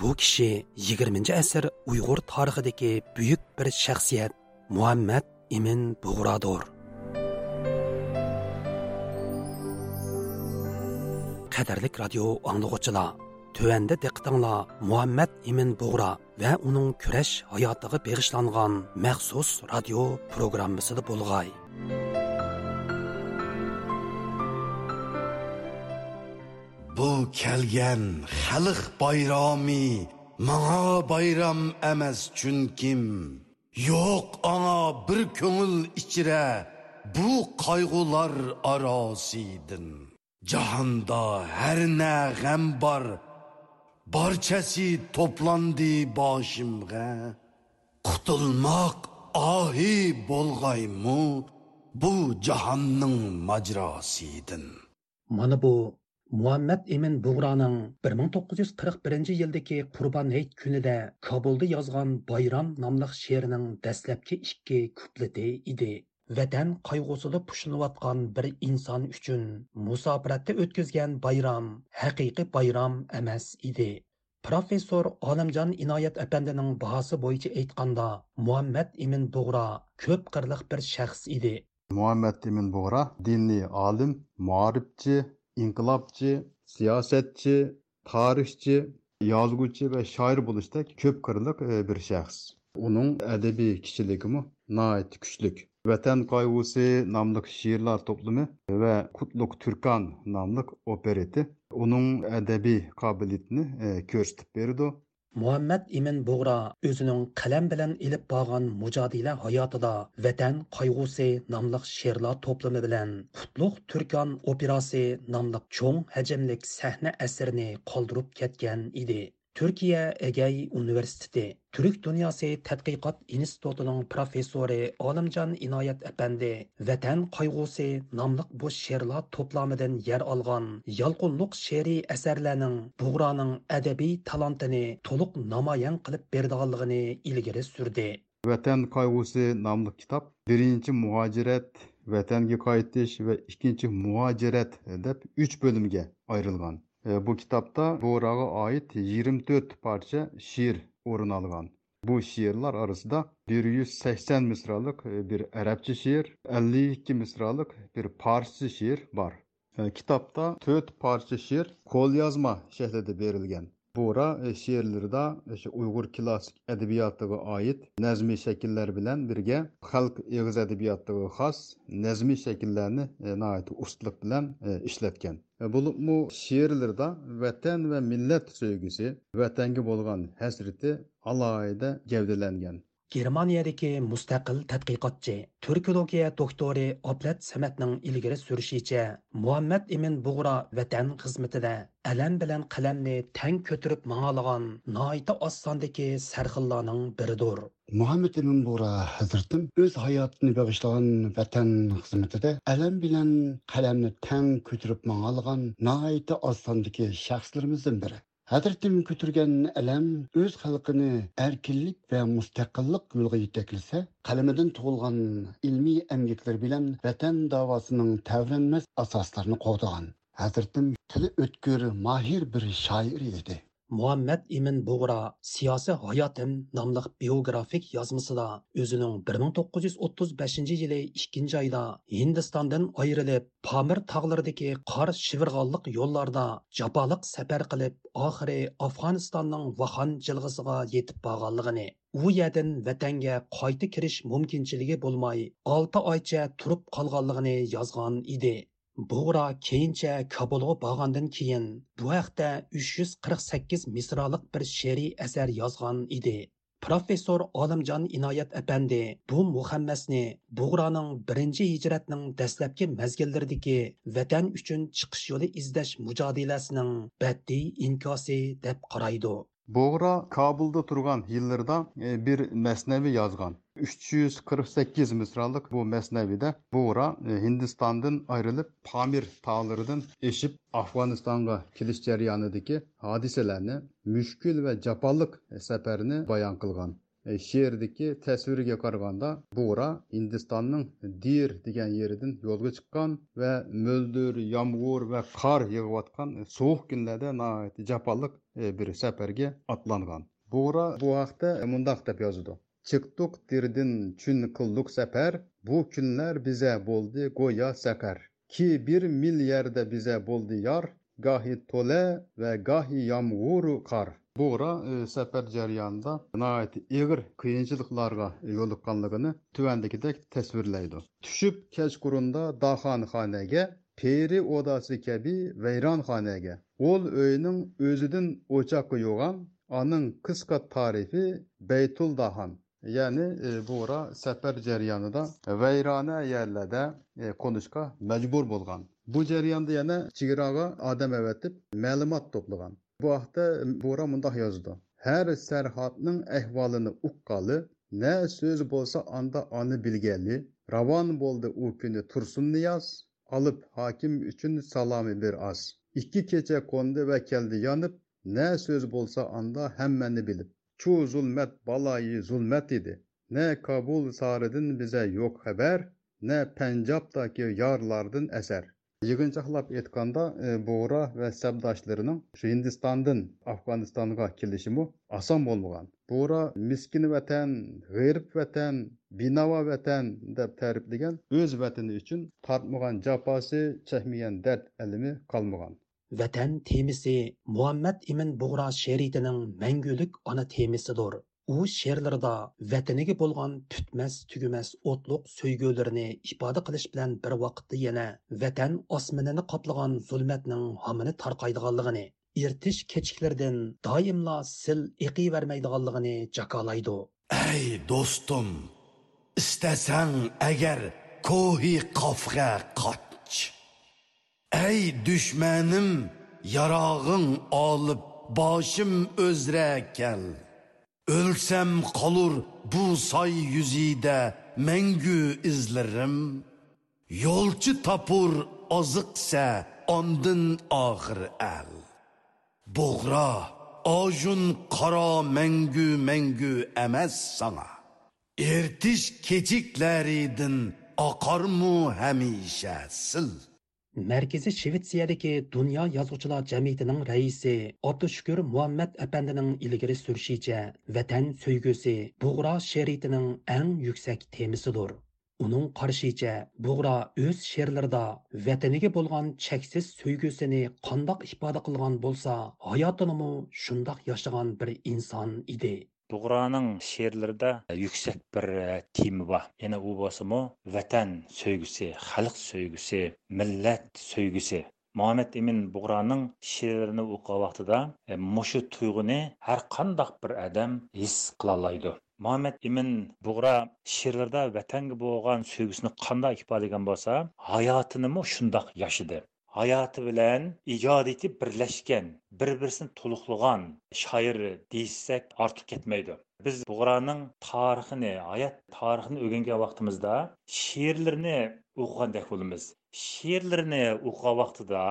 Bu kishi 20 asr Uyg'ur tarixidagi buyuk bir shaxsiyat Muhammad Imin Bug'rodir. Qadarlik radio anglag'uchilar Төвәндә диqqәтеңләр Muhammad Имин Бугра ва уның көрәш хаятыга бегышланган махсус радио программасында булгай. Bu kelgan xalq bayromi manga bayram emas chunkim yo'q ana bir ko'ngil ichra bu qayg'ular arosidin jahonda har na g'am bor barchasi to'plandi boshimga. Qutulmoq ohi bo'lg'aymu bu jahonning majrosidin mana bu muhammad emin bug'roning 1941 yildagi qurbon hayit kunida kobulda yozgan bayram nomli she'rining dastlabki ikki kupleti edi. Vatan qayg'usida pushlanayotgan bir inson uchun musofiratda o'tkazgan bayram haqiqiy bayram emas edi. Professor olimjon inoyat apandining bahosi bo'yicha aytganda muhammad ibn bug'ro ko'p qirliq bir shaxs edi. Muhammad ibn bug'ro diniy olim muaribchi inqilobchi siyosatchi tarixchi yozuvchi va shoir bo'lishdek ko'p qirliq e, bir shaxs uning adabiy kishiligimi nihoyat kuchlik Vatan qayg'usi nomli she'rlar to'plami va Qutlug' Turkan nomli opereti uning adabiy qobiliyatini e, ko'rsatib berdi. Muhammad ibn bug'ro o'zining qalam bilan ilib borgan mujodila hayotida Vatan qayg'usi nomli she'rlar to'plami bilan Qutlug' turkon operasi nomli cho'ng hajmlik sahna asrini qoldirib ketgan edi. Türkiye Egey Üniversitesi Türk Dünyası Tədqiqat İnstitutunun professori Olimcan İnayət efendi Vatan qaygusi nomli bu she'rlar to'plamidan yer olgan yalqınlıq she'riy əsərlərinin Buğranın adabiy talantını to'liq namayan qilib berdiğanlığını ilgiri sürdü. vatan qayg'usi nomli kitob birinci muhaciret vatanga qaytish va ikkinchi muhojirat deb uch bo'limga ayrilgan Bu kitapta Buğra'ya ait 24 parça şiir orun algan. Bu şiirler arasında 180 e, misralık bir Arapça şiir, 52 misralık bir Parsça şiir var. kitobda kitapta 4 parça şiir kol yazma şeklinde verilgen. Bura she'rlarida e, o'sha e, Uyg'ur klassik adabiyotiga oid nazmiy shakllar bilan birga xalq eg'iz adabiyotiga xos nazmiy shakllarni nihoyat ustalik bilan ishlatgan. E, Bulupmu she'rlarda vatan va millat sevgisi, vatanga bo'lgan həsriti alohida gevdelengen. Germaniyadagi mustaqil tadqiqotchi, turkologiya doktori Oblat Samatning ilgari surishicha, Muhammad Emin bug'ro vatan xizmatida alam bilan qalamni tang ko'tirib mangalagan noita osondagi sarxillarning biridir. muhammad Emin bug'ro hazratim o'z hayotini bag'ishlagan vatan xizmatida alam bilan qalamni tang ko'tirib mangalagan noita osondagi shaxslarimizdan biri. Hazreti Ümit әлем үз халкыны әркелік ва мустақиллик юлга җитәкләсә, қалымыдың тұғылған илми әмгекләр белән ватан давасының тәвренмәс асасларын кудырган. Hazretim тілі өткөрі мағир бір шайыр еді. Muhammad imin bug'ra siyosiy hayotim nomli biografik yozmasida o'zining 1935 yili 2 oyda hindistondan ayrilib pamir tog'laridagi qor shivirg'onliq yo'llarda jafoliq safar qilib oxiri afg'onistonning vahan jilg'isiga yetib borganligini u yerdan vatanga qayta kirish mumkinchiligi bo'lmay olti oycha turib qolganligini yozgan edi. Бұғыра кейінче Кабулға бағандан кейін bu haqda 348 misroliq bir she'riy asar yozgan edi. Professor Olimjon Inoyat apandi bu muhammasni Bug'roning birinchi hijratning dastlabki mazgillaridagi vatan uchun chiqish yo'li izlash mujodilasining baddiy inkosi deb qaraydi. Boğra Kabulda turgan yıllarda e, bir məsnəvi yazgan. 348 misralıq bu məsnəvidə Boğra e, Hindistandan ayrılıb Pamir tağlarından eşib Afganistanğa kiliş cəryanıdakı hadisələrini müşkül və capallıq səfərini bayan qılğan. She'rdagi tasviriga qaraganda bo'ra hindistonning dir degan yeridan yo'lga chiqqan va mo'ldir yomg'ir va qor yog'ayotgan sovuq kunlarda japoliq bir safarga otlangan bo'ra bu haqda mundoq deb yozadi chiqdiq dirdan chun qildik safar bu kunlar biza bo'ldi go'yo safar ki bir mil yerda biza bo'ldi yor gohi to'la va gohi yomg'ir qor Buğra e, safar jarayonida nihoyat ig'ir qiyinchiliklarga yo'liqqanligini tuvandagidek tasvirlaydi tushib kechqurunda daxonxonaga peri odasi kabi vayronxonaga o'l uyning o'zidan o'choq yo'g'an aning qisqa tarifi baytul dahan ya'ni e, buğra safar jarayonida vayrona yerlarda e, qo'nishga majbur bo'lgan bu jarayonda yana chegaraga odam avatib ma'lumot to'plagan Bu haqda Bora mundaq yozdi. Hər sərhatning əhvalını uqqalı, nə söz bolsa anda anı bilgəli, ravan boldu u günü Tursun Niyaz, alıp hakim üçün salami bir az. İki keçe kondu ve keldi yanıp, ne söz bolsa anda hemmeni bilip. Çu zulmet balayı zulmet idi. Ne Kabul sarıdın bize yok haber, ne Pencap'taki yarlardın eser. Yig'inchoqlab aytganda e, bo'g'ra va sabdoshlarining shu hindistondan afg'onistonga kelishimi oson bo'lmagan bo'g'ra miskin vatan g'erib vatan binavo vatan deb ta'riflagan o'z vatani uchun tortmagan jafosi chekmagan dard alimi qolmagan vatan temisi muhammad imin bug'ra sheritining mangulik ona temisidir u she'rlarida vataniga bo'lgan tutmas tugumas o'tliq so'ygularini ifoda qilish bilan bir vaqtda yana vatan osminini qoplagan zulmatning homini tarqaydiganligini ertish kechiklardan doimlo sil eqiyvermaydiganligini jakolaydi ey do'stim istasang agar ko'hi qofga qoch. Ey dushmanim yarog'ing olib boshim o'zra kel. Ölsem kalır bu say yüzide mengü izlerim. Yolcu tapur azıksa andın ağır el. Boğra, ajun kara mengü mengü emez sana. Ertiş keçikleridin akar mı hemişe sil. Мәркәзи Швециядәге Дөнья язучылар җәмгыятенең рәисе Абдушкур Мухаммад әпәндинең илгәре сүршичә ватан сөйгүсе бугра шәритенең әң yüksek темисидер. Уның каршыча бугра үз шерләрдә ватаниге булган чексиз сөйгүсене кандак ифада кылган булса, хаятыны шундак яшаган бер инсан иде. Бұғыраның шерлерді yüksek bir temi бар. Yana u болсымы vatan сөйгісі, халық сөйгісі, millat сөйгісі. Muhammed Emin Buğra'nın şiirlerini okuğa vaxtıda e, muşu tuyg'uni har qandaq bir adam his qilalaydi. Muhammed Emin Buğra şiirlərdə vətənə bo'lgan söygüsünü qandaq ifodalagan bo'lsa, hayotini shundoq yashidi. hayoti bilan ijodiyati birlashgan bir birisini to'liqlagan shoir deyishsak ortiq ketmaydi biz bug'roning tarixini hayot tarixini o'rgangan vaqtimizda she'rlarini o'qigandek bo'lamiz she'rlarini o'qigan vaqtida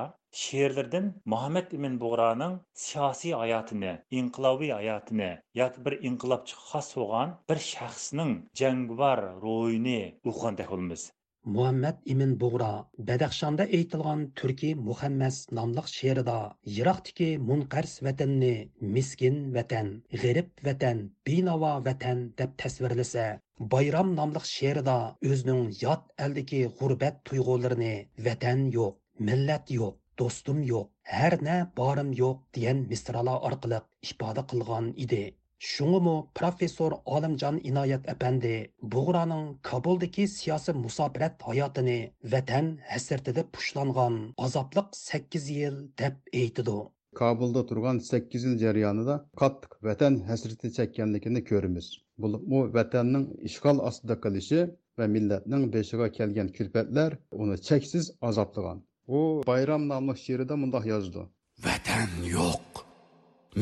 she'rlardan muhammad ibn bug'roning siyosiy hayotini inqilobiy hayotini yoki bir inqilobchi xos bo'lgan bir shaxsning jangovar ro'yini o'qigandek bo'lamiz muhammad imin bug'ra badaxshonda aytilgan turkiy muhammas nomliq she'rida yiroqdiki munqars vatanni miskin vatan g'irib vatan binavo vatan deb tasvirlasa bayram nomliq she'rida o'zining yot aldiki g'urbat tuyg'ularini vatan yo'q millat yo'q do'stim yo'q har na borim yo'q degan misralar orqali ifoda qilgan edi Шуңымы профессор Олимжан Иноят әпәнди Буғраның Кабулдагы сиясәт мусафират hayotini ватан хәсрәтендә пушланган азаплык 8 ел дип әйтиде. Kabulda turgan 8 yil jarayonida qattiq vatan hasrati chekkanligini ko'ramiz. Bu vatanning ishg'ol ostida qilishi va millatning beshiga kelgan kulfatlar uni cheksiz azoblagan. U bayram nomli she'rida mundoq yozdi. Vatan yo'q,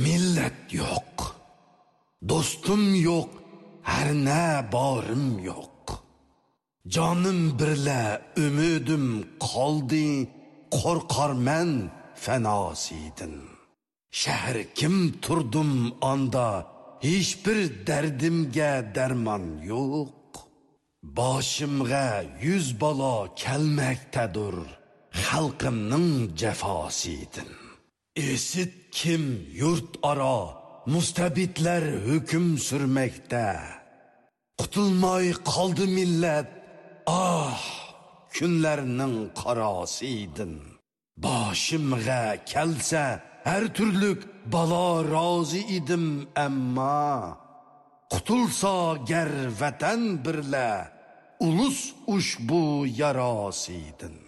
millat yo'q. Do'stim yo'q har na borim yo'q. Jonim birla umidim qoldi qo'rqarman fanosiydin. Shahr kim turdim onda hech bir dardimga darmon yo'q. Boshimga yuz balo kelmakdadir xalqimning jafosiydin. Esit kim yurt aro mustabidlar hukm surmakda. Qutulmay qoldi millat. Ah kunlarning qarosiydin. Boshimga kelsa har turlik balo rozi edim ammo qutulsa gar vatan birla ulus ushbu yarosiydin.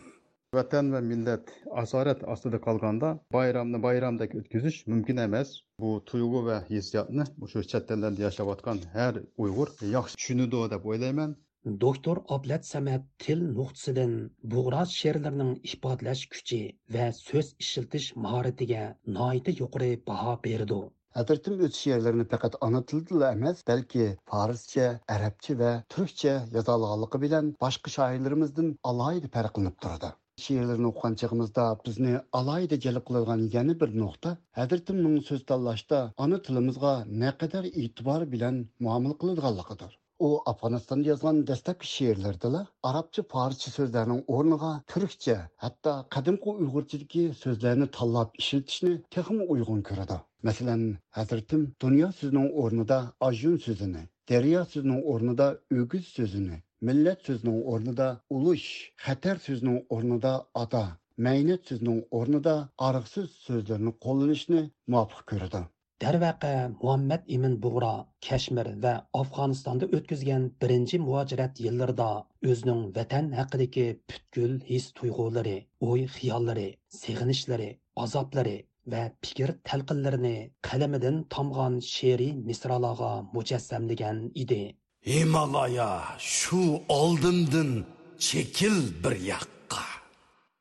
Vatan va millat asorat ostida qolganda bayramni bayramdek o'tkazish mumkin emas. Bu tuyg'u va hissiyotni shu chet ellarda yashayotgan har uyg'ur yaxshi tushunadi deb o'ylayman. Doktor oblat samat til nuqtasidan bug'roz she'rlarining ifodalash kuchi va so'z ishiltish mahoratiga noita yuqori baho berdi. Әдіртім өт шиерлеріні пәкәт ана тілділі әмәс, бәлки фарисча, әрәпче вә түркче язалығалығы білән башқы шайырларымыздың алайды пәрқылынып тұрады. She'rlarni o'qigan chog'imizda bizni alohida jalb qiladigan yana bir nuqta hadirtimning so'z tanlashda ona tilimizga naqadar e'tibor bilan muomala qiladiganligidir u afg'onistonda yozgan dastlabki she'rlardala arabcha farscha so'zlarning o'rniga turkcha hatto qadimgi uyg'urchadagi so'zlarni tanlab ishlatishni texmi uyg'un ko'radi masalan hazratim dunyo so'zining o'rnida ajun so'zini daryo so'zining o'rnida o'giz so'zini millat so'zining o'rnida ulush xatar so'zining o'rnida ata maynat so'zining o'rnida ariqsiz so'zlarni qo'llanishni muvofiq ko'rdi darvaqa muhammad ibn bug'ro kashmir va afg'onistonda o'tkazgan birinchi muojirat yillarida o'zining vatan haqidagi butkul his tuyg'ulari o'y xiyollari seg'inishlari azoblari va fikr talqinlarini qalamidan tomg'an she'riy misralarga mujassamlagan edi Himalaya şu oldumdun çekil bir yakka.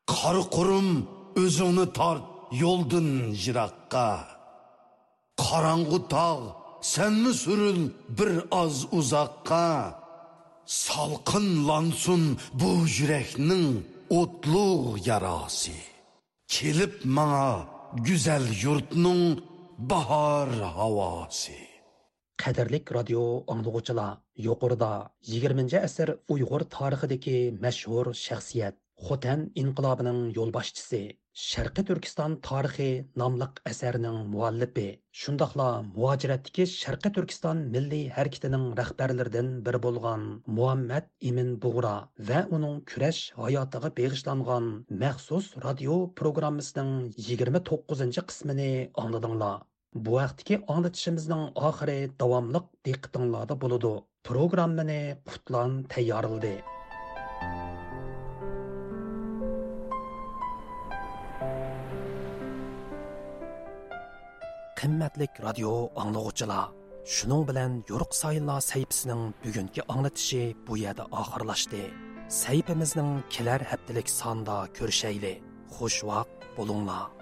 Kar kurum özünü tart yoldun jirakka. Karangu tağ sen mi sürül bir az uzakka. Salkınlansın bu yüreknin otlu yarası. Kelip mana güzel yurtnun bahar havası. Kadirlik radyo anlıgıçılar. Yuqorida 20 asr Uyg'ur tarixidagi mashhur shaxsiyat Xotan inqilobining yo'lboshchisi, Sharqi Turkiston tarixi nomliq asarning muallifi, shundoqla muajiratdagi Sharqi Turkiston milliy harakatining rahbarlaridan biri bo'lgan Muhammad Imin Bug'ra va uning kurash hayotiga beg'ishlangan maxsus radio programmasining 29 qismini angladinglar. Bu vaqtdagi anglitishimizning oxiri davomliq diqqatinglarda bo'ladi. Programmani Qutlan tayyorladi. Qimmatlik radio anglag'uchilar, shuning bilan Yo'ruq Sayillar sayfisining bugungi anglatishi bu yerda oxirlashdi. Sayfimizning kelar haftalik sonda ko'rishayli. Xush vaqt bo'linglar.